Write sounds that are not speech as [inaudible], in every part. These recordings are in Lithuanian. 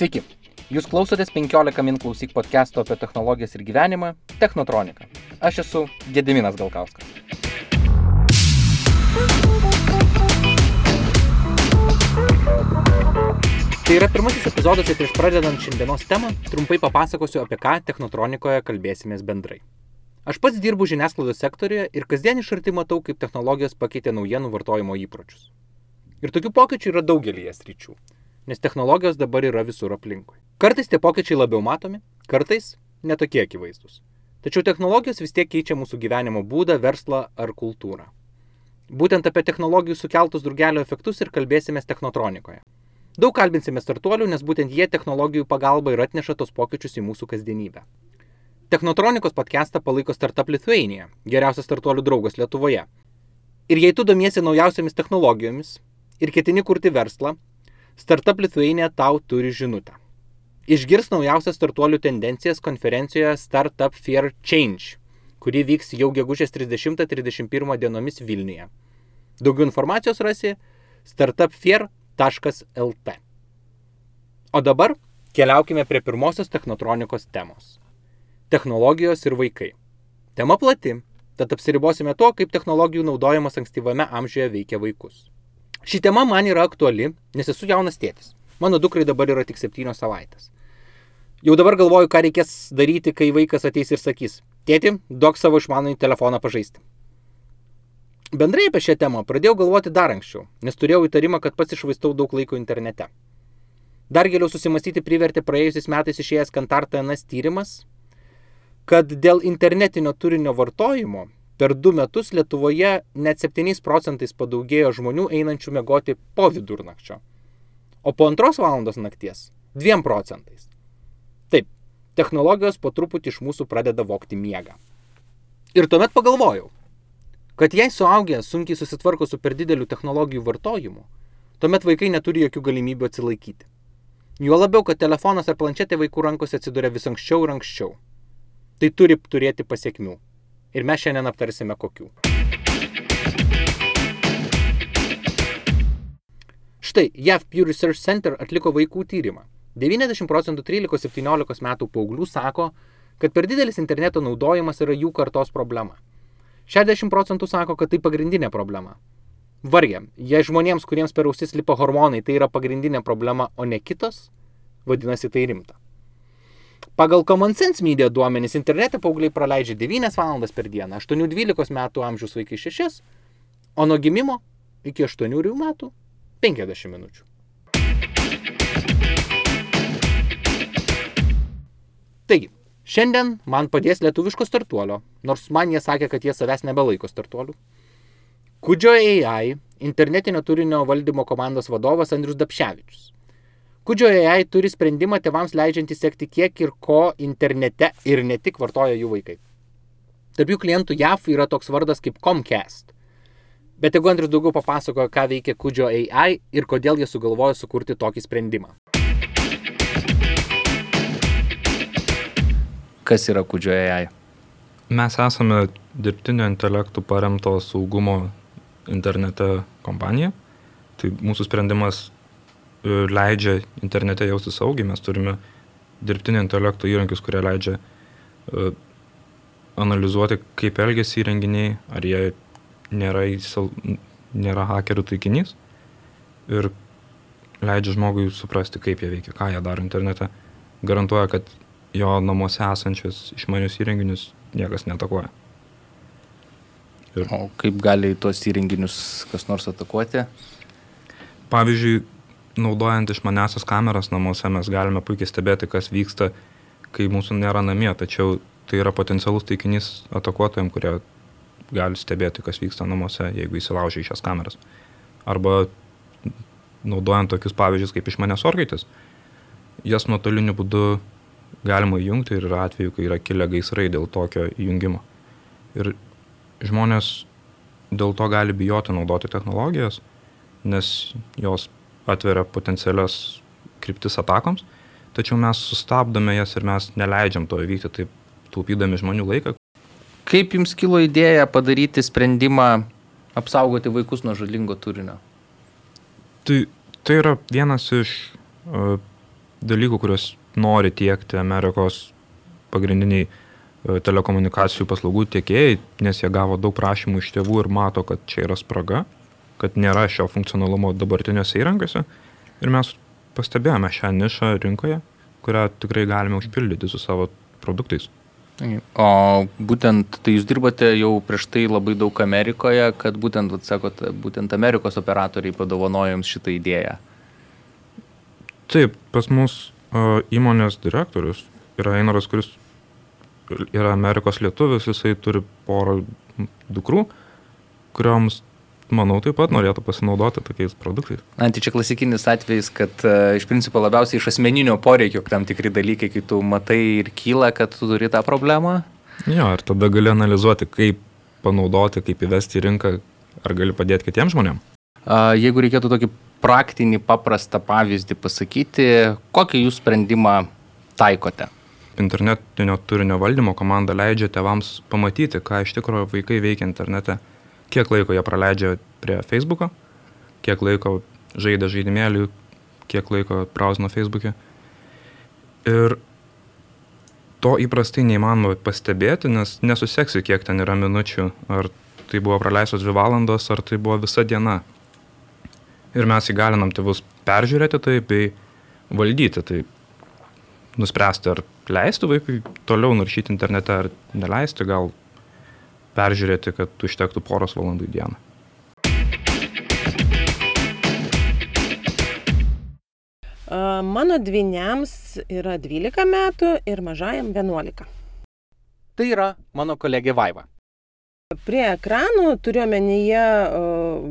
Sveiki, jūs klausotės 15 min klausyk podcast'o apie technologijas ir gyvenimą - Technotronika. Aš esu Gediminas Galkauskas. Tai yra pirmasis epizodas ir prieš pradedant šiandienos temą trumpai papasakosiu, apie ką technotronikoje kalbėsimės bendrai. Aš pats dirbu žiniasklaidos sektoriuje ir kasdien iš arti matau, kaip technologijos pakeitė naujienų vartojimo įpročius. Ir tokių pokyčių yra daugelį sričių, nes technologijos dabar yra visur aplinkui. Kartais tie pokyčiai labiau matomi, kartais netokie akivaizdus. Tačiau technologijos vis tiek keičia mūsų gyvenimo būdą, verslą ar kultūrą. Būtent apie technologijų sukeltus drugelio efektus ir kalbėsime technotronikoje. Daug kalbinsime startuolių, nes būtent jie technologijų pagalba ir atneša tos pokyčius į mūsų kasdienybę. Technotronikos podcastą palaiko Startup Lithuania, geriausias startuolių draugas Lietuvoje. Ir jei tu domiesi naujausiamis technologijomis ir ketini kurti verslą, Startup Lithuania tau turi žinutę. Išgirs naujausias startuolių tendencijas konferencijoje Startup Fair Change, kuri vyks jau gegužės 30-31 dienomis Vilniuje. Daugiau informacijos rasi startupfair.lt. O dabar keliaukime prie pirmosios technotronikos temos technologijos ir vaikai. Tema plati, tad apsiribosime tuo, kaip technologijų naudojimas ankstyvame amžiuje veikia vaikus. Ši tema man yra aktuali, nes esu jaunas tėtis. Mano dukrai dabar yra tik septynios savaitės. Jau dabar galvoju, ką reikės daryti, kai vaikas ateis ir sakys, tėti, duok savo išmanųjį telefoną pažaisti. Bendrai apie šią temą pradėjau galvoti dar anksčiau, nes turėjau įtarimą, kad pats išvaistau daug laiko internete. Dar giliau susimastyti privertė praėjusiais metais išėjęs Kantar TNS tyrimas, kad dėl internetinio turinio vartojimo per du metus Lietuvoje net 7 procentais padaugėjo žmonių einančių mėgoti po vidurnakčio, o po antros valandos nakties 2 procentais. Taip, technologijos po truputį iš mūsų pradeda vokti miegą. Ir tuomet pagalvojau, kad jei suaugę sunkiai susitvarko su per dideliu technologijų vartojimu, tuomet vaikai neturi jokių galimybių atsilaikyti. Juo labiau, kad telefonas ar planšetė vaikų rankose atsiduria vis anksčiau ir anksčiau tai turi turėti pasiekmių. Ir mes šiandien aptarsime kokių. Štai JAV Pew Research Center atliko vaikų tyrimą. 90 procentų 13-17 metų paauglių sako, kad per didelis interneto naudojimas yra jų kartos problema. 60 procentų sako, kad tai pagrindinė problema. Vargia, jei žmonėms, kuriems per ausis lipa hormonai, tai yra pagrindinė problema, o ne kitos, vadinasi tai rimta. Pagal Common Sense Media duomenys internete paaugliai praleidžia 9 valandas per dieną, 8-12 metų amžiaus vaikai 6, o nuo gimimo iki 8 metų 50 minučių. Taigi, šiandien man padės lietuviško startuolio, nors man jie sakė, kad jie savęs nebelaiko startuoliu. Kudžio AI internetinio turinio valdymo komandos vadovas Andrius Dapševičius. Kudžio AI turi sprendimą tėvams leidžiantį sekti, kiek ir ko internete ir ne tik vartoja jų vaikai. Tarp jų klientų JAF yra toks vardas kaip Comcast. Bet jeigu Andrius daugiau papasakojo, ką veikia Kudžio AI ir kodėl jie sugalvojo sukurti tokį sprendimą. Kas yra Kudžio AI? Mes esame dirbtinio intelektų paremto saugumo internete kompanija. Tai mūsų sprendimas leidžia internete jausti saugiai, mes turime dirbtinio intelekto įrankius, kurie leidžia uh, analizuoti, kaip elgesi įrenginiai, ar jie nėra, įsal, nėra hakerių taikinys ir leidžia žmogui suprasti, kaip jie veikia, ką jie daro internete. Garantuoja, kad jo namuose esančius išmanius įrenginius niekas netakuoja. Ir... O kaip gali tuos įrenginius kas nors atakuoti? Pavyzdžiui, naudojant išmaniasias kameras namuose mes galime puikiai stebėti, kas vyksta, kai mūsų nėra namie, tačiau tai yra potencialus taikinys atakuotojams, kurie gali stebėti, kas vyksta namuose, jeigu įsilaužia į šias kameras. Arba naudojant tokius pavyzdžius kaip išmanės orkaitis, jas nuotoliniu būdu galima įjungti ir yra atveju, kai yra kilę gaisrai dėl tokio įjungimo. Ir žmonės dėl to gali bijoti naudoti technologijas, nes jos atveria potencialias kryptis atakoms, tačiau mes sustabdome jas ir mes neleidžiam to įvykti, taip taupydami žmonių laiką. Kaip jums kilo idėja padaryti sprendimą apsaugoti vaikus nuo žalingo turinio? Tai, tai yra vienas iš uh, dalykų, kuriuos nori tiekti Amerikos pagrindiniai e, telekomunikacijų paslaugų tiekėjai, nes jie gavo daug prašymų iš tėvų ir mato, kad čia yra spraga, kad nėra šio funkcionalumo dabartiniuose įrankiuose. Ir mes pastebėjome šią nišą rinkoje, kurią tikrai galime užpildyti su savo produktais. O būtent, tai jūs dirbote jau prieš tai labai daug Amerikoje, kad būtent, sakot, būtent Amerikos operatoriai padovanojo jums šitą idėją. Taip, pas mus įmonės direktorius yra Einaras, kuris yra Amerikos lietuvis, jisai turi porą dukrų, kurioms manau, taip pat norėtų pasinaudoti tokiais produktais. Na, tai čia klasikinis atvejis, kad uh, iš principo labiausiai iš asmeninio poreikio tam tikri dalykai, kai tu matai ir kyla, kad tu turi tą problemą. Jo, ir tada gali analizuoti, kaip panaudoti, kaip įvesti į rinką, ar gali padėti kitiems žmonėms. Jeigu reikėtų tokį praktinį, paprastą pavyzdį pasakyti, kokį jūs sprendimą taikote? Internetinio turinio valdymo komanda leidžia tėvams pamatyti, ką iš tikrųjų vaikai veikia internete kiek laiko jie praleidžia prie Facebooko, kiek laiko žaidė žaidimėlių, kiek laiko brauzino Facebook'e. Ir to įprastai neįmanoma pastebėti, nes nesuseksi, kiek ten yra minučių, ar tai buvo praleistos dvi valandos, ar tai buvo visa diena. Ir mes įgalinam tėvus peržiūrėti tai bei valdyti tai, nuspręsti, ar leisti vaikui toliau naršyti internete, ar neleisti, gal peržiūrėti, kad užtektų poros valandų į dieną. Mano dviniams yra 12 metų ir mažajam 11. Tai yra mano kolegė Vaiva. Prie ekranų turiu omenyje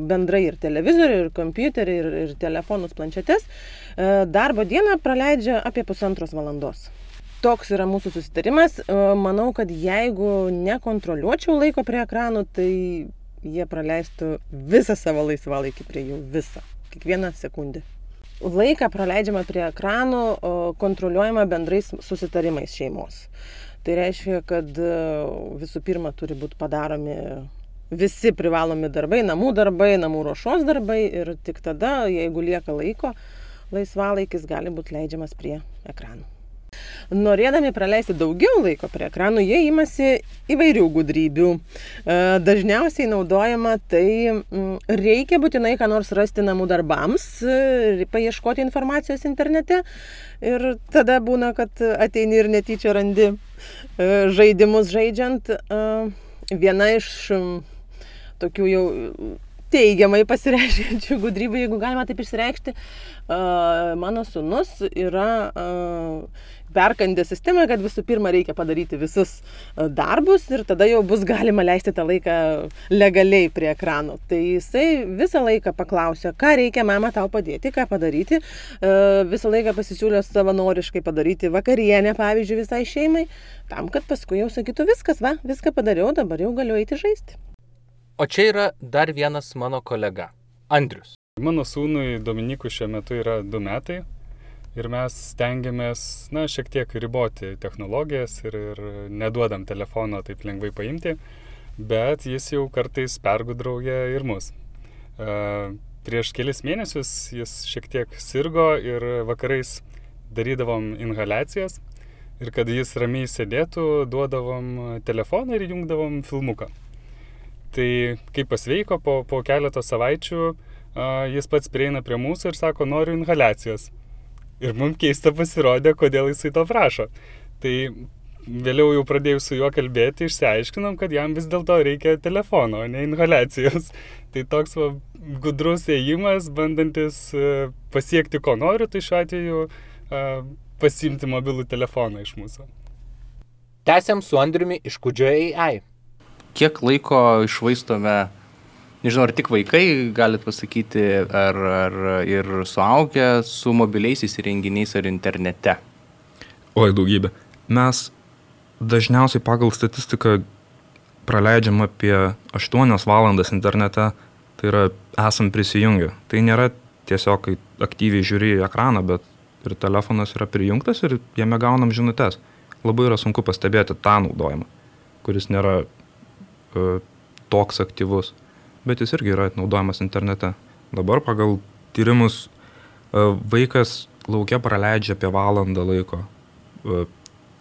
bendrai ir televizorių, ir kompiuterį, ir, ir telefonus, planšetes. Darbo dieną praleidžia apie pusantros valandos toks yra mūsų susitarimas. Manau, kad jeigu nekontroliuočiau laiko prie ekranų, tai jie praleistų visą savo laisvalaikį prie jų, visą, kiekvieną sekundę. Laiką praleidžiama prie ekranų, kontroliuojama bendrais susitarimais šeimos. Tai reiškia, kad visų pirma turi būti padaromi visi privalomi darbai, namų darbai, namų ruošos darbai ir tik tada, jeigu lieka laiko, laisvalaikis gali būti leidžiamas prie ekranų. Norėdami praleisti daugiau laiko prie ekranų, jie imasi įvairių gudrybių. E, dažniausiai naudojama tai reikia būtinai ką nors rasti namų darbams, e, paieškoti informacijos internete ir tada būna, kad ateini ir netyčia randi e, žaidimus žaidžiant. Viena iš tokių jau teigiamai pasireiškiančių gudrybių, jeigu galima taip išsireikšti, mano sunus yra perkandė sistemą, kad visų pirma reikia padaryti visus e, darbus ir tada jau bus galima leisti tą laiką legaliai prie ekrano. Tai jisai visą laiką paklausė, ką reikia mama tau padėti, ką padaryti. E, visą laiką pasisiūlė savanoriškai padaryti vakarienę, pavyzdžiui, visai šeimai, tam, kad paskui jau sakytų viskas, va, viską padariau, dabar jau galiu eiti žaisti. O čia yra dar vienas mano kolega, Andrius. Mano sūnui Dominikui šiuo metu yra du metai, ir mes stengiamės, na, šiek tiek riboti technologijas ir, ir neduodam telefono taip lengvai paimti, bet jis jau kartais pergudrauja ir mus. Uh, prieš kelis mėnesius jis šiek tiek sirgo ir vakarais darydavom inhaliacijas ir kad jis ramiai sėdėtų, duodavom telefoną ir įjungdavom filmuką. Tai kai pasveiko po, po keleto savaičių, uh, jis pats prieina prie mūsų ir sako, noriu inhaliacijos. Ir mums keista pasirodė, kodėl jisai to prašo. Tai vėliau jau pradėjau su juo kalbėti, išsiaiškinom, kad jam vis dėlto reikia telefono, o ne inhalacijos. [laughs] Tai toks va, gudrus ėjimas, bandantis uh, pasiekti, ko noriu, tai šiuo atveju uh, pasimti mobilų telefoną iš mūsų. Tęsiam su Andriumi iš Kudžio AI. Kiek laiko išvaistome nežinau, ar tik vaikai, galit pasakyti, ar, ar ir suaugę su mobiliaisiais įrenginiais ar internete? Oi, daugybė. Mes dažniausiai pagal statistiką praleidžiam apie 8 valandas internete, tai yra esam prisijungę. Tai nėra tiesiog, kai aktyviai žiūri į ekraną, bet ir telefonas yra prijungtas ir jame gaunam žinutės. Labai yra sunku pastebėti tą naudojimą, kuris nėra uh, toks aktyvus bet jis irgi yra naudojamas internete. Dabar pagal tyrimus e, vaikas laukia praleidžia apie valandą laiko. E,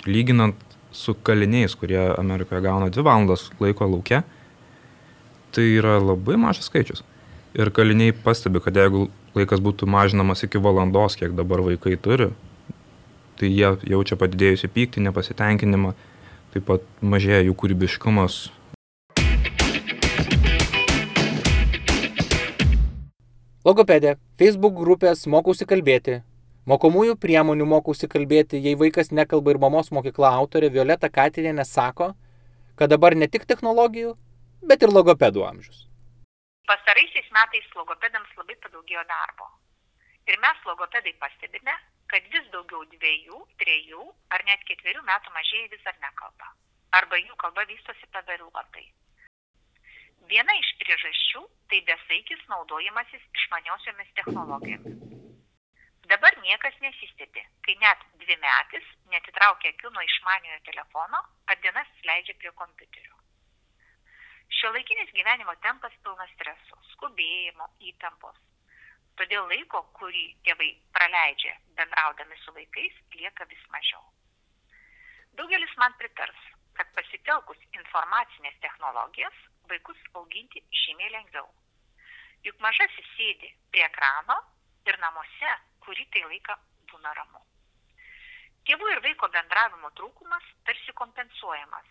lyginant su kaliniais, kurie Amerikoje gauna 2 valandas laiko laukia, tai yra labai mažas skaičius. Ir kaliniai pastebi, kad jeigu laikas būtų mažinamas iki valandos, kiek dabar vaikai turi, tai jie jaučia padidėjusi pyktį, nepasitenkinimą, taip pat mažėja jų kūrybiškumas. Logopedė, Facebook grupės Mokausi kalbėti, Mokomųjų priemonių mokausi kalbėti, jei vaikas nekalba ir mamos mokykla autorė Violeta Katinė sako, kad dabar ne tik technologijų, bet ir logopedų amžius. Pastaraisiais metais logopedams labai padaugėjo darbo. Ir mes logopedai pastebime, kad vis daugiau dviejų, trejų ar net ketverių metų mažieji vis dar nekalba. Arba jų kalba vystosi pavėluotai. Viena iš priežasčių tai besaikis naudojimasis išmaniosiomis technologijomis. Dabar niekas nesistebi, kai net dvi metis netitraukia akių nuo išmaniojo telefono ar dienas leidžia prie kompiuterio. Šio laikinis gyvenimo tempas pilnas streso, skubėjimo, įtampos. Todėl laiko, kurį tėvai praleidžia bendraudami su vaikais, lieka vis mažiau. Daugelis man pritars, kad pasitelkus informacinės technologijas vaikus auginti žymiai lengviau. Juk mažasis sėdi prie ekrano ir namuose kurį tai laiką būna ramu. Tėvų ir vaiko bendravimo trūkumas tarsi kompensuojamas,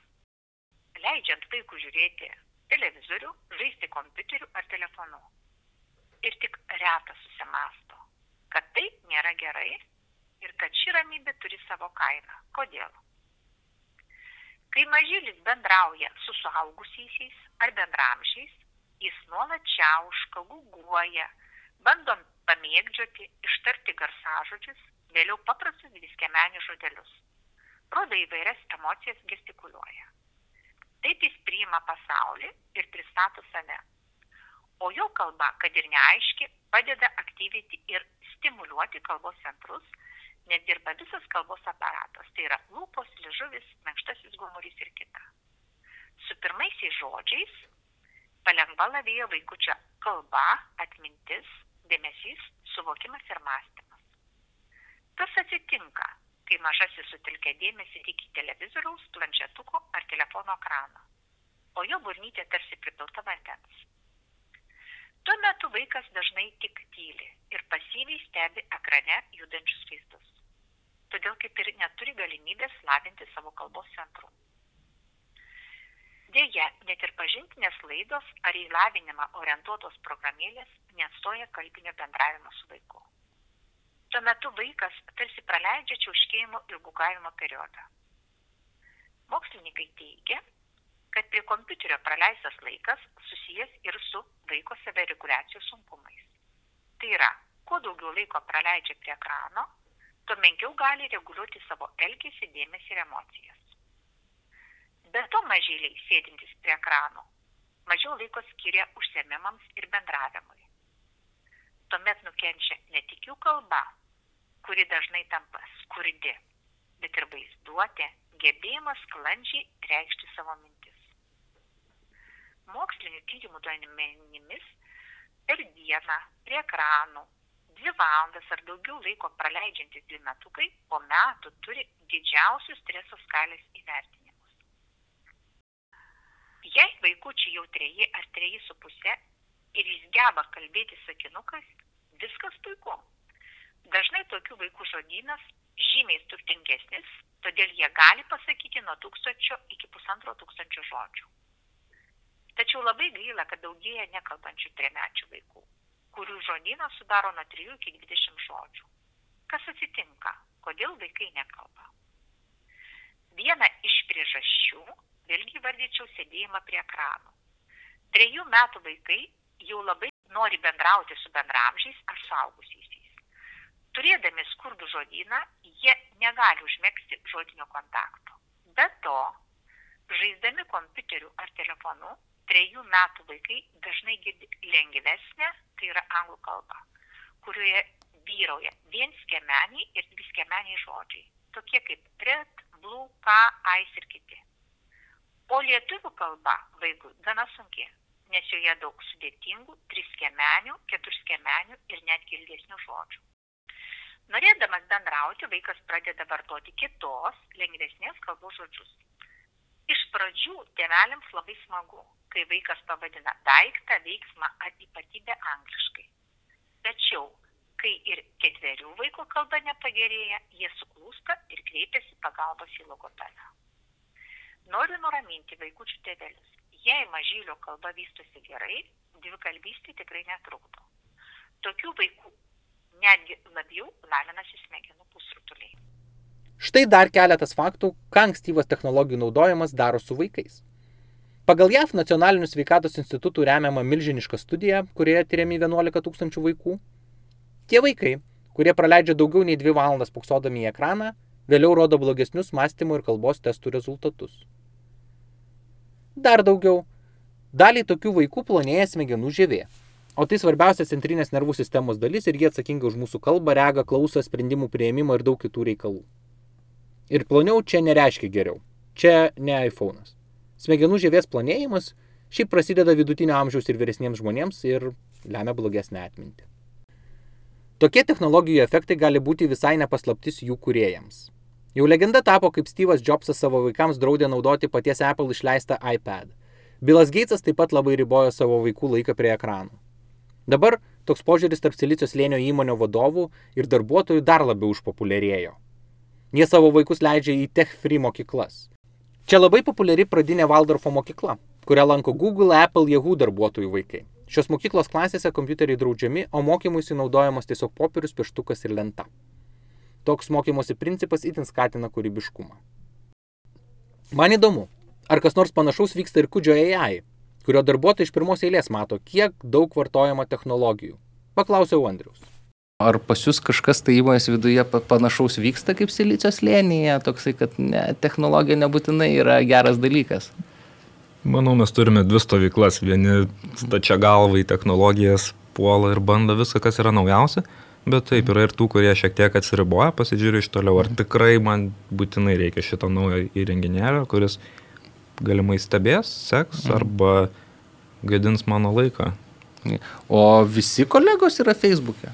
leidžiant vaikų žiūrėti televizorių, žaisti kompiuteriu ar telefonu. Ir tik retas susimasto, kad tai nėra gerai ir kad ši ramybė turi savo kainą. Kodėl? Kai mažylis bendrauja su suaugusiaisiais ar bendramžiais, jis nuolat čiauška, guguoja, bandom pamėgdžioti, ištarti garsažodžius, vėliau paprastus dviskemenius žodelius. Rodo įvairias emocijas gestikuliuoja. Taip jis priima pasaulį ir pristato save. O jo kalba, kad ir neaiški, padeda aktyvinti ir stimuliuoti kalbos centrus, nes dirba visas kalbos aparatas. Tai yra lūpos, ližuvis, menkštasis gomurys ir kita. Su pirmaisiais žodžiais palengva lavėjo vaikučio kalba, atmintis, dėmesys, suvokimas ir mąstymas. Tas atsitinka, kai mažasis sutelkia dėmesį tik į televizoriaus, planšetuko ar telefono ekraną, o jo burnytė tarsi pripilta vandens. Tuo metu vaikas dažnai tik tyli ir pasyviai stebi ekrane judančius vaizdus. Todėl kaip ir neturi galimybės lavinti savo kalbos centrų. Deja, net ir pažintinės laidos ar į lavinimą orientuotos programėlės neatstoja kalbinio bendravimo su vaiku. Tuo metu vaikas tarsi praleidžia čiauškėjimo ir gugavimo periodą. Mokslininkai teigia, kad prie kompiuterio praleistas laikas susijęs ir su vaiko savireguliacijos sunkumais. Tai yra, kuo daugiau laiko praleidžia prie ekrano, tuo menkiau gali reguliuoti savo elgesį, dėmesį ir emocijas. Be to mažyliai sėdintys prie ekrano mažiau laiko skiria užsiemimams ir bendravimui. Tuomet nukenčia ne tik jų kalba, kuri dažnai tampa skurdi, bet ir vaizduotė, gebėjimas sklandžiai reikšti savo mintis. Mokslinių tyrimų duomenimis per dieną prie ekranų dvi valandas ar daugiau laiko praleidžiantys dvi metukai po metų turi didžiausius streso skalės įvertinimus. Jei vaikučiai jau treji ar treji su pusė ir jis geba kalbėti sakinukas, viskas puiku. Dažnai tokių vaikų žodynas žymiai turtingesnis, todėl jie gali pasakyti nuo tūkstančio iki pusantro tūkstančio žodžių. Tačiau labai gaila, kad daugėja nekalbančių tremečių vaikų, kurių žodynas sudaro nuo 3 iki 20 žodžių. Kas atsitinka? Kodėl vaikai nekalba? Viena iš priežasčių vėlgi vardyčiau sėdėjimą prie ekranų. Trejų metų vaikai jau labai nori bendrauti su bendramžiais ar suaugusiaisiais. Turėdami skurdų žodyną, jie negali užmėgsti žodinio kontakto. Be to, žaisdami kompiuteriu ar telefonu, trejų metų vaikai dažnai girdi lengvesnę, tai yra anglų kalba, kurioje vyrauja vien skemeniai ir dvi skemeniai žodžiai, tokie kaip red, blue, ką, ais ir kiti. O lietuvių kalba vaikui gana sunki, nes joje daug sudėtingų triskemenių, keturskemenių ir net ilgesnių žodžių. Norėdamas bendrauti, vaikas pradeda vartoti kitos, lengvesnės kalbos žodžius. Iš pradžių tėveliams labai smagu, kai vaikas pavadina daiktą, veiksmą ar ypatybę angliškai. Tačiau, kai ir ketverių vaiko kalba nepagerėja, jie suklūsta ir kreipiasi pagalbos į logopedą. Noriu nuraminti vaikučių tėvelius. Jei mažylio kalba vystosi gerai, dvikalbystė tikrai netrukdo. Tokių vaikų netgi labiau lavinasi smegenų pusrutuliai. Štai dar keletas faktų, ką ankstyvas technologijų naudojimas daro su vaikais. Pagal JAF nacionalinių sveikatos institutų remiama milžiniška studija, kurioje tyriami 11 tūkstančių vaikų. Tie vaikai, kurie praleidžia daugiau nei 2 valandas puksodami į ekraną, vėliau rodo blogesnius mąstymo ir kalbos testų rezultatus. Dar daugiau. Daliai tokių vaikų plonėja smegenų žievė. O tai svarbiausia centrinės nervų sistemos dalis ir jie atsakinga už mūsų kalbą, regą, klausą, sprendimų prieimimą ir daug kitų reikalų. Ir ploniau čia nereiškia geriau. Čia ne iPhone'as. Smegenų žievės plonėjimas šiaip prasideda vidutinio amžiaus ir vyresniems žmonėms ir lemia blogesnę atmintį. Tokie technologijų efektai gali būti visai nepaslaptis jų kuriejams. Jau legenda tapo, kaip Steve'as Jobsas savo vaikams draudė naudoti paties Apple išleistą iPad. Bilas Gatesas taip pat labai ribojo savo vaikų laiką prie ekranų. Dabar toks požiūris tarp silicijos lėnio įmonių vadovų ir darbuotojų dar labiau užpopuliarėjo. Jie savo vaikus leidžia į Tech Free mokyklas. Čia labai populiari pradinė Waldorfo mokykla, kurią lanko Google, Apple, Yahoo darbuotojų vaikai. Šios mokyklos klasėse kompiuteriai draudžiami, o mokymuisi naudojamos tiesiog popierius, pieštukas ir lenta. Toks mokymosi principas itin skatina kūrybiškumą. Man įdomu, ar kas nors panašaus vyksta ir kudžio AI, kurio darbuotojai iš pirmos eilės mato, kiek daug vartojama technologijų. Paklausiau Andrius. Ar pas jūs kažkas tai įmonės viduje panašaus vyksta kaip silicijos lėnyje, toksai, kad ne, technologija nebūtinai yra geras dalykas? Manau, mes turime dvi stovyklas. Vieni stačia galvai technologijas puola ir bando viską, kas yra naujausia, bet taip yra ir tų, kurie šiek tiek atsiriboja, pasižiūri iš toliau, ar tikrai man būtinai reikia šito naujo įrenginėlio, kuris galimai stebės, seks mhm. arba gadins mano laiką. O visi kolegos yra Facebook'e?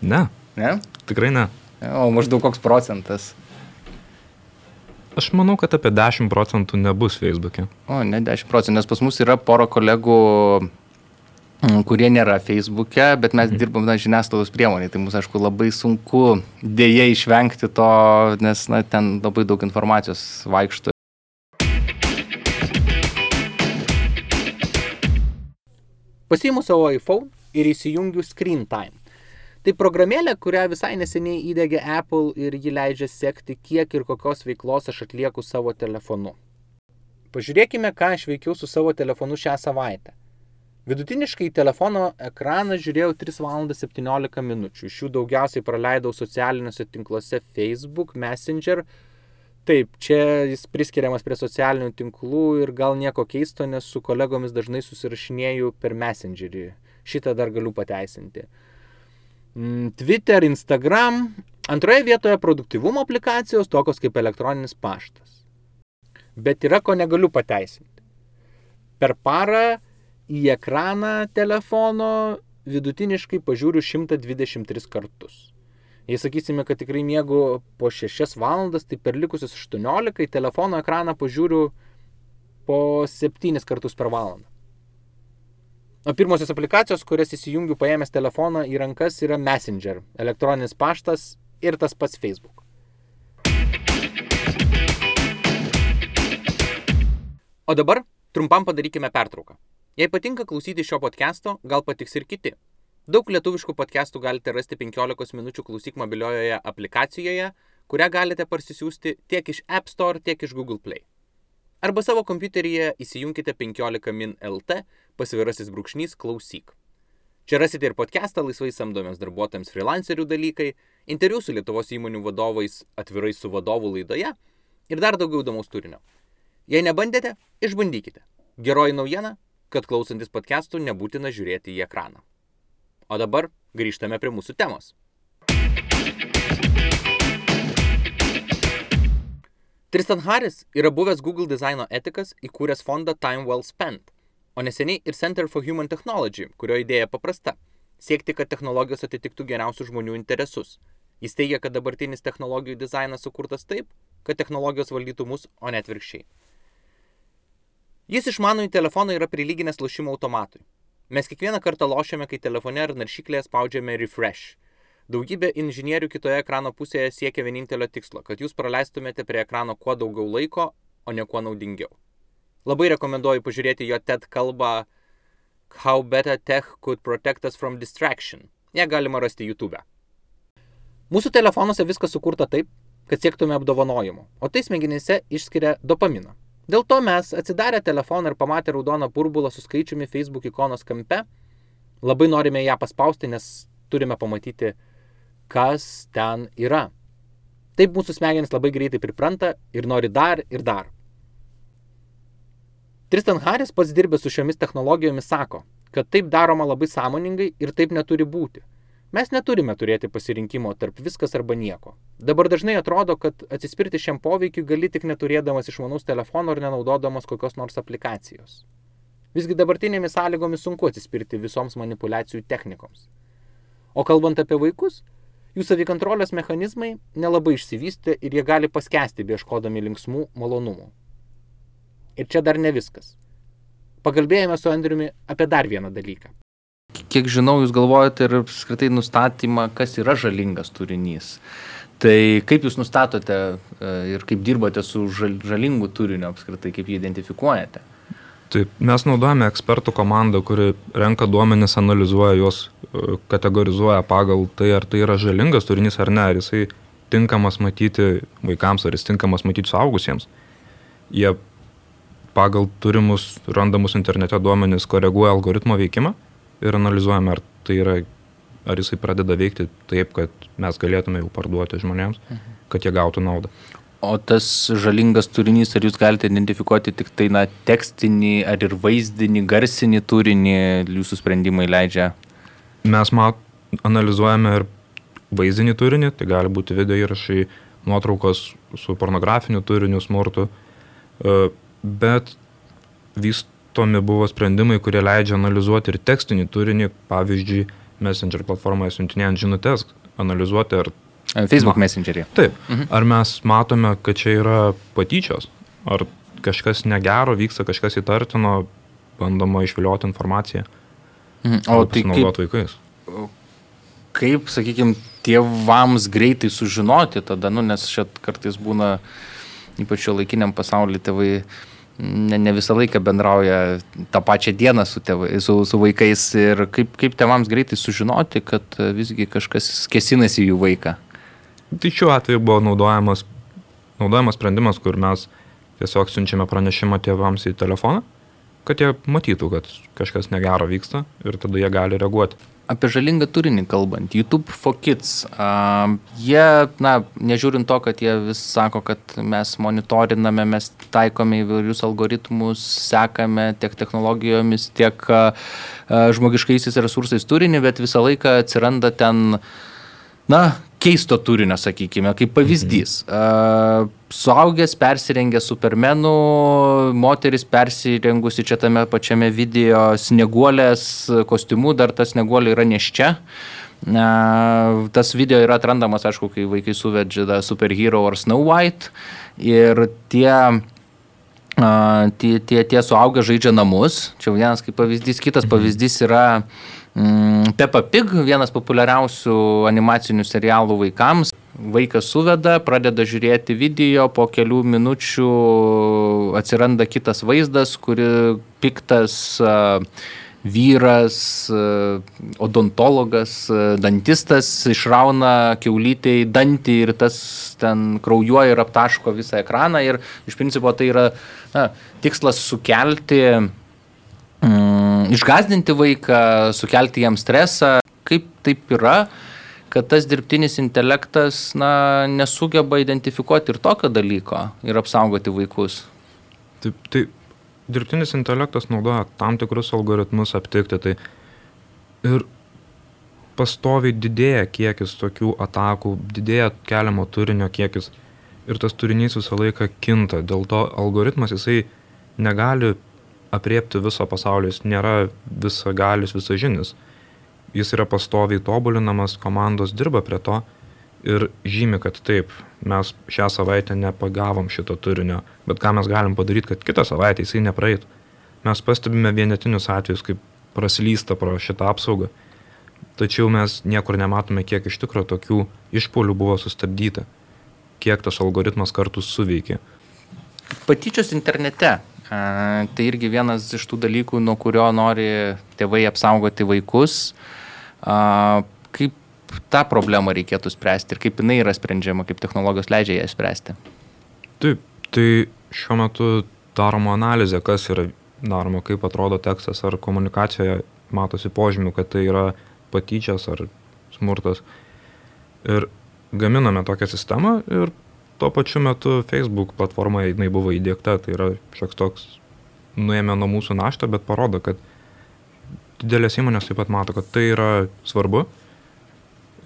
Ne. Ne? Tikrai ne. O maždaug koks procentas? Aš manau, kad apie 10 procentų nebus Facebook'e. O, ne 10 procentų, nes pas mus yra pora kolegų, kurie nėra Facebook'e, bet mes mhm. dirbam na, žiniasklaidos priemonė, tai mums, aišku, labai sunku dėja išvengti to, nes na, ten labai daug informacijos vaikšto Pasiimu savo iPhone ir įsijungiu Screen Time. Tai programėlė, kurią visai neseniai įdėgė Apple ir ji leidžia sekti, kiek ir kokios veiklos aš atlieku savo telefonu. Pažiūrėkime, ką aš veikiau su savo telefonu šią savaitę. Vidutiniškai į telefono ekraną žiūrėjau 3 val. 17 min. Iš jų daugiausiai praleidau socialiniuose tinkluose Facebook, Messenger, Taip, čia jis priskiriamas prie socialinių tinklų ir gal nieko keisto, nes su kolegomis dažnai susirašinėjau per Messengerį. Šitą dar galiu pateisinti. Mm, Twitter, Instagram. Antroje vietoje produktivumo aplikacijos, tokios kaip elektroninis paštas. Bet yra ko negaliu pateisinti. Per parą į ekraną telefono vidutiniškai pažiūriu 123 kartus. Jei sakysime, kad tikrai miegu po 6 valandas, tai per likusius 18 į telefono ekraną pažiūriu po 7 kartus per valandą. O pirmosios aplikacijos, kurias įsijungiu paėmęs telefoną į rankas, yra Messenger, elektroninis paštas ir tas pats Facebook. O dabar trumpam padarykime pertrauką. Jei patinka klausyti šio podcast'o, gal patiks ir kiti. Daug lietuviškų podcastų galite rasti 15 minučių klausyk mobiliojoje aplikacijoje, kurią galite parsisiųsti tiek iš App Store, tiek iš Google Play. Arba savo kompiuteryje įsijunkite 15 min LT pasvirasis brūkšnys klausyk. Čia rasite ir podcastą laisvai samdomiems darbuotojams freelancerių dalykai, interviu su Lietuvos įmonių vadovais atvirai su vadovų laidoje ir dar daugiau įdomaus turinio. Jei nebandėte, išbandykite. Geroji naujiena, kad klausantis podcastų nebūtina žiūrėti į ekraną. O dabar grįžtame prie mūsų temos. Tristan Harris yra buvęs Google dizaino etikas, įkūręs fondą Time Well Spent, o neseniai ir Center for Human Technology, kurio idėja paprasta - siekti, kad technologijos atitiktų geriausių žmonių interesus Jis teigia, kad dabartinis technologijų dizainas sukurtas taip, kad technologijos valdytų mus, o net virkščiai. Jis išmanųjį telefoną yra prilyginęs lošimo automatui. Mes kiekvieną kartą lošiame, kai telefone ar naršyklėje spaudžiame refresh. Daugybė inžinierių kitoje ekrano pusėje siekia vienintelio tikslo, kad jūs praleistumėte prie ekrano kuo daugiau laiko, o ne kuo naudingiau. Labai rekomenduoju pažiūrėti jo TED kalbą How Better Tech Could Protect Us from Distraction. Ją galima rasti YouTube. Mūsų telefonuose viskas sukurta taip, kad siektume apdovanojimų, o tai smegenyse išskiria dopaminą. Dėl to mes, atsidarę telefoną ir pamatę raudoną burbulą su skaičiumi Facebook ikonos kampe, labai norime ją paspausti, nes turime pamatyti, kas ten yra. Taip mūsų smegenys labai greitai pripranta ir nori dar ir dar. Tristan Harris pats dirbęs su šiomis technologijomis sako, kad taip daroma labai sąmoningai ir taip neturi būti. Mes neturime turėti pasirinkimo tarp viskas arba nieko. Dabar dažnai atrodo, kad atsispirti šiam poveikiu gali tik neturėdamas išmanaus telefono ar nenaudodamas kokios nors aplikacijos. Visgi dabartinėmis sąlygomis sunku atsispirti visoms manipulacijų technikoms. O kalbant apie vaikus, jų savikontrolės mechanizmai nelabai išsivystė ir jie gali paskesti beieškodami linksmų malonumų. Ir čia dar ne viskas. Pakalbėjome su Andriumi apie dar vieną dalyką kiek žinau, jūs galvojate ir apskritai nustatymą, kas yra žalingas turinys. Tai kaip jūs nustatote e, ir kaip dirbate su žalingu turiniu apskritai, kaip jį identifikuojate? Taip, mes naudojame ekspertų komandą, kuri renka duomenis, analizuoja juos, e, kategorizuoja pagal tai, ar tai yra žalingas turinys ar ne, ar jisai tinkamas matyti vaikams, ar jis tinkamas matyti suaugusiems. Jie pagal turimus randamus internete duomenis koreguoja algoritmo veikimą ir analizuojame, ar tai yra, ar jisai pradeda veikti taip, kad mes galėtume jau parduoti žmonėms, mhm. kad jie gautų naudą. O tas žalingas turinys, ar jūs galite identifikuoti tik tai, na, tekstinį, ar ir vaizdinį, garsinį turinį jūsų sprendimai leidžia? Mes mat, analizuojame ir vaizdinį turinį, tai gali būti video įrašai, nuotraukos su pornografiniu turiniu, smurtu, e, bet vystomi buvo sprendimai, kurie leidžia analizuoti ir tekstinį turinį, pavyzdžiui, Messenger platformoje siuntinėjant žinutės, analizuoti ar... Facebook Ma... Messengerį. Taip. Mhm. Ar mes matome, kad čia yra patyčios, ar kažkas negero vyksta, kažkas įtartino, bandoma išvilioti informaciją. Mhm. O tai kaip, vaikais. Kaip, sakykime, tėvams greitai sužinoti tada, nu, nes čia kartais būna, ypač šio laikiniam pasaulyje, tėvai ne, ne visą laiką bendrauja tą pačią dieną su, tėvai, su, su vaikais ir kaip, kaip tėvams greitai sužinoti, kad visgi kažkas kesinasi jų vaiką. Tai šiuo atveju buvo naudojamas, naudojamas sprendimas, kur mes tiesiog siunčiame pranešimą tėvams į telefoną, kad jie matytų, kad kažkas negero vyksta ir tada jie gali reaguoti. Apie žalingą turinį kalbant, YouTube for Kids, uh, jie, na, nežiūrint to, kad jie vis sako, kad mes monitoriname, mes taikome įvairius algoritmus, sekame tiek technologijomis, tiek uh, žmogiškaisiais resursais turinį, bet visą laiką atsiranda ten, na, keisto turinio, sakykime, kaip pavyzdys. Mhm. Suaugęs persirengė supermenų, moteris persirengusi čia tame pačiame video snieguolės kostiumu, dar tas snieguolė yra neščia. Tas video yra atrandamas, aišku, kai vaikai suvedžia Superhero ar Snow White ir tie tie, tie, tie suaugę žaidžia namus. Čia vienas kaip pavyzdys, kitas mhm. pavyzdys yra Mm, Peppa Pig, vienas populiariausių animacinių serialų vaikams. Vaikas suveda, pradeda žiūrėti video, po kelių minučių atsiranda kitas vaizdas, kuri piktas vyras, odontologas, dantistas išrauna keulytėjai dantį ir tas ten kraujuoja ir aptaško visą ekraną. Ir iš principo tai yra na, tikslas sukelti mm, išgazdinti vaiką, sukelti jam stresą. Kaip taip yra, kad tas dirbtinis intelektas na, nesugeba identifikuoti ir tokio dalyko ir apsaugoti vaikus? Taip, tai dirbtinis intelektas naudoja tam tikrus algoritmus aptikti. Tai ir pastoviai didėja kiekis tokių atakų, didėja keliamo turinio kiekis ir tas turinys visą laiką kinta. Dėl to algoritmas jisai negali apriepti viso pasaulio, jis nėra visagalis, visažinis. Jis yra pastoviai tobulinamas, komandos dirba prie to ir žymi, kad taip, mes šią savaitę nepagavom šito turinio, bet ką mes galim padaryti, kad kitą savaitę jisai nepraeitų. Mes pastebime vienetinius atvejus, kaip praslysta pro šitą apsaugą, tačiau mes niekur nematome, kiek iš tikrųjų tokių išpolių buvo sustabdyta, kiek tas algoritmas kartu suveikė. Patyčios internete. A, tai irgi vienas iš tų dalykų, nuo kurio nori tėvai apsaugoti vaikus. A, kaip tą problemą reikėtų spręsti ir kaip jinai yra sprendžiama, kaip technologijos leidžia ją spręsti? Taip, tai šiuo metu daroma analizė, kas yra daroma, kaip atrodo tekstas ar komunikacijoje matosi požymių, kad tai yra patyčias ar smurtas. Ir gaminame tokią sistemą ir tuo pačiu metu Facebook platforma jinai buvo įdėkta, tai yra šioks toks nuėmė nuo mūsų naštą, bet parodo, kad didelės įmonės taip pat mato, kad tai yra svarbu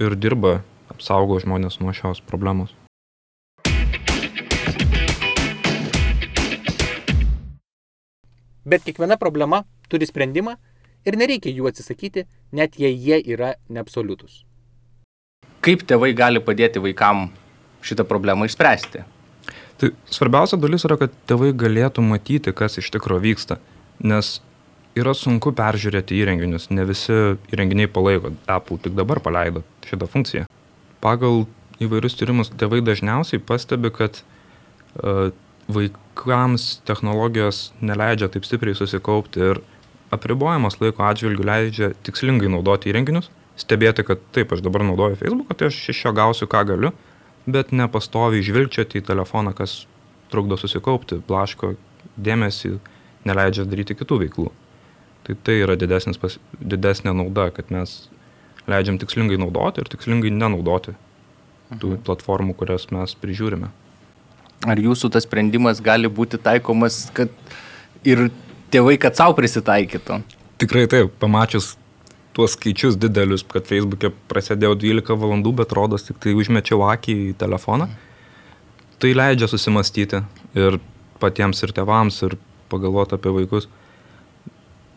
ir dirba, apsaugo žmonės nuo šios problemos. Bet kiekviena problema turi sprendimą ir nereikia jų atsisakyti, net jei jie yra neabsoliutus. Kaip tėvai gali padėti vaikam šitą problemą išspręsti? Tai svarbiausia dalis yra, kad tėvai galėtų matyti, kas iš tikrųjų vyksta, nes yra sunku peržiūrėti įrenginius, ne visi įrenginiai palaiko, Apple tik dabar paleido šitą funkciją. Pagal įvairius tyrimus tėvai dažniausiai pastebi, kad uh, vaikams technologijos neleidžia taip stipriai susikaupti ir apribojimas laiko atžvilgių leidžia tikslingai naudoti įrenginius, stebėti, kad taip, aš dabar naudoju Facebooką, tai aš iš jo gausiu, ką galiu, bet nepastoviai žvilgčioti į telefoną, kas trukdo susikaupti, blaško dėmesį, neleidžia daryti kitų veiklų. Tai tai yra didesnis pas, didesnė nauda, kad mes leidžiam tikslingai naudoti ir tikslingai nenaudoti tų mhm. platformų, kurias mes prižiūrime. Ar jūsų tas sprendimas gali būti taikomas, kad ir tėvai, kad savo prisitaikytų? Tikrai taip, pamačius tuos skaičius didelius, kad Facebook'e prasidėjo 12 valandų, bet rodos tik tai užmečiau akį į telefoną. Tai leidžia susimastyti ir patiems ir tėvams, ir pagalvoti apie vaikus.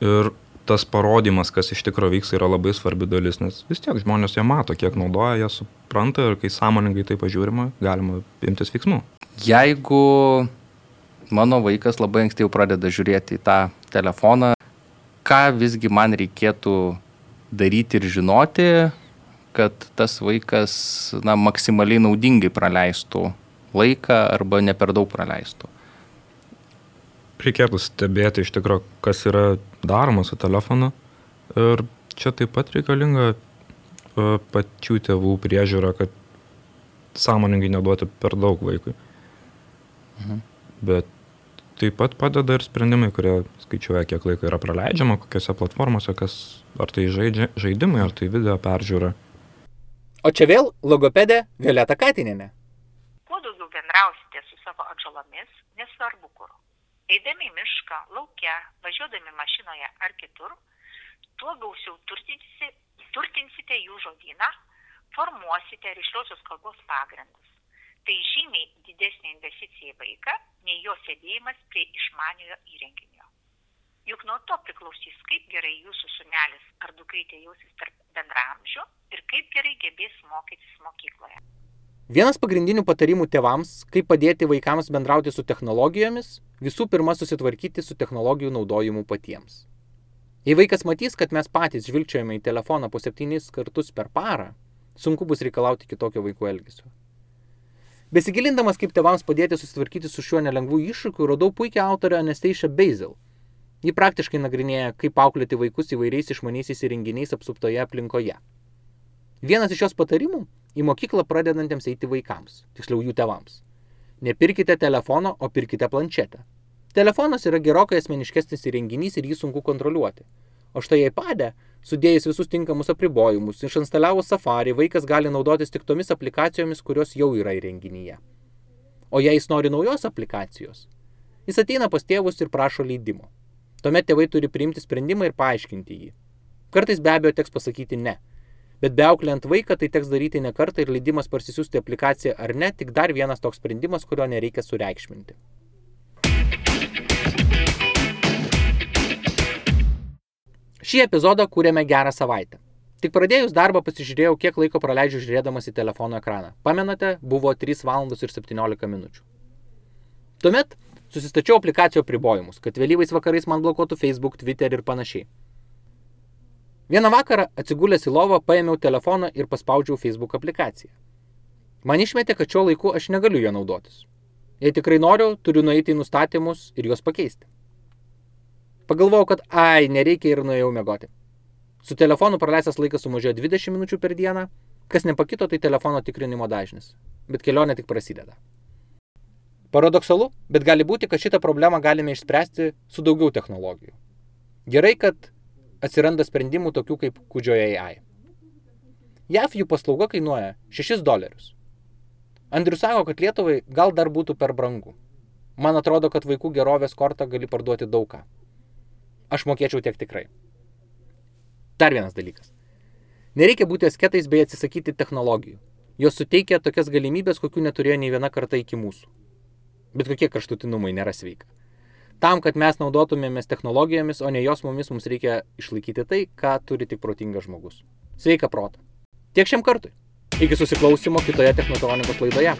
Ir tas parodymas, kas iš tikrųjų vyks, yra labai svarbi dalis, nes vis tiek žmonės jie mato, kiek naudoja, jie supranta ir kai sąmoningai tai pažiūrima, galima imtis veiksmų. Jeigu mano vaikas labai anksti jau pradeda žiūrėti į tą telefoną, ką visgi man reikėtų daryti ir žinoti, kad tas vaikas na, maksimaliai naudingai praleistų laiką arba ne per daug praleistų. Reikėtų stebėti iš tikrųjų, kas yra daroma su telefonu. Ir čia taip pat reikalinga e, pačių tėvų priežiūra, kad sąmoningai neduoti per daug vaikui. Mhm. Bet taip pat padeda ir sprendimai, kurie skaičiuoja, kiek laiko yra praleidžiama, kokiose platformose, kas, ar tai žaidžia, žaidimai, ar tai video peržiūra. O čia vėl logopedė Violeta Katininė. Kuo daugiau bendrausite su savo atžalomis, nesvarbu kur. Eidami į mišką, laukia, važiuodami mašinoje ar kitur, tuo gausiau turtinsite, turtinsite jų žodyną, formuosite ryšliosios kalbos pagrindus tai žymiai didesnė investicija į vaiką, nei jo sėdėjimas prie išmaniojo įrenginio. Juk nuo to priklausys, kaip gerai jūsų sunelis ar dukrytė jausis tarp bendramžių ir kaip gerai gebės mokytis mokykloje. Vienas pagrindinių patarimų tėvams, kaip padėti vaikams bendrauti su technologijomis, visų pirma susitvarkyti su technologijų naudojimu patiems. Jei vaikas matys, kad mes patys žvilgčiojame į telefoną po septynis kartus per parą, sunku bus reikalauti kitokio vaikų elgesio. Besigilindamas, kaip tėvams padėti susitvarkyti su šiuo nelengvu iššūkiu, radau puikią autorę Anastasia Basil. Ji praktiškai nagrinėja, kaip auklėti vaikus įvairiais išmaniaisiais įrenginiais apsuptoje aplinkoje. Vienas iš jos patarimų - į mokyklą pradedantiems eiti vaikams, tiksliau jų tėvams. Nepirkite telefono, o pirkite planšetę. Telefonas yra gerokai asmeniškesnis įrenginys ir jį sunku kontroliuoti. O štai iPad'e Sudėjus visus tinkamus apribojimus, išanstaliavus Safari, vaikas gali naudotis tik tomis aplikacijomis, kurios jau yra įrenginyje. O jei jis nori naujos aplikacijos, jis ateina pas tėvus ir prašo leidimo. Tuomet tėvai turi priimti sprendimą ir paaiškinti jį. Kartais be abejo teks pasakyti ne. Bet beaukliant vaiką tai teks daryti ne kartą ir leidimas parsisiųsti aplikaciją ar ne, tik dar vienas toks sprendimas, kurio nereikia sureikšminti. Šį epizodą kūrėme gerą savaitę. Tik pradėjus darbą pasižiūrėjau, kiek laiko praleidžiu žiūrėdamas į telefono ekraną. Pamenate, buvo 3 valandos ir 17 minučių. Tuomet susistačiau aplikacijų apribojimus, kad vėlyvais vakarais man blokuotų Facebook, Twitter ir panašiai. Vieną vakarą atsigulęs į lovą paėmiau telefoną ir paspaudžiau Facebook aplikaciją. Man išmetė, kad šiuo laiku aš negaliu jo naudotis. Jei tikrai noriu, turiu nueiti į nustatymus ir juos pakeisti. Pagalvojau, kad ai, nereikia ir nuėjau mėgoti. Su telefonu praleistas laikas sumažėjo 20 minučių per dieną, kas nepakito, tai telefono tikrinimo dažnis. Bet kelionė tik prasideda. Paradoksalu, bet gali būti, kad šitą problemą galime išspręsti su daugiau technologijų. Gerai, kad atsiranda sprendimų tokių kaip Kudžioje AI. JAF jų paslauga kainuoja 6 dolerius. Andrius sako, kad Lietuvai gal dar būtų per brangu. Man atrodo, kad vaikų gerovės kortą gali parduoti daugą. Aš mokėčiau tiek tikrai. Dar vienas dalykas. Nereikia būti asketais bei atsisakyti technologijų. Jos suteikia tokias galimybės, kokių neturėjo nei viena karta iki mūsų. Bet kokie kraštutinumai nėra sveika. Tam, kad mes naudotumėmės technologijomis, o ne jos mumis, mums reikia išlaikyti tai, ką turi tik protingas žmogus. Sveika protą. Tiek šiam kartui. Iki susiklausimo kitoje technotronikos laidoje.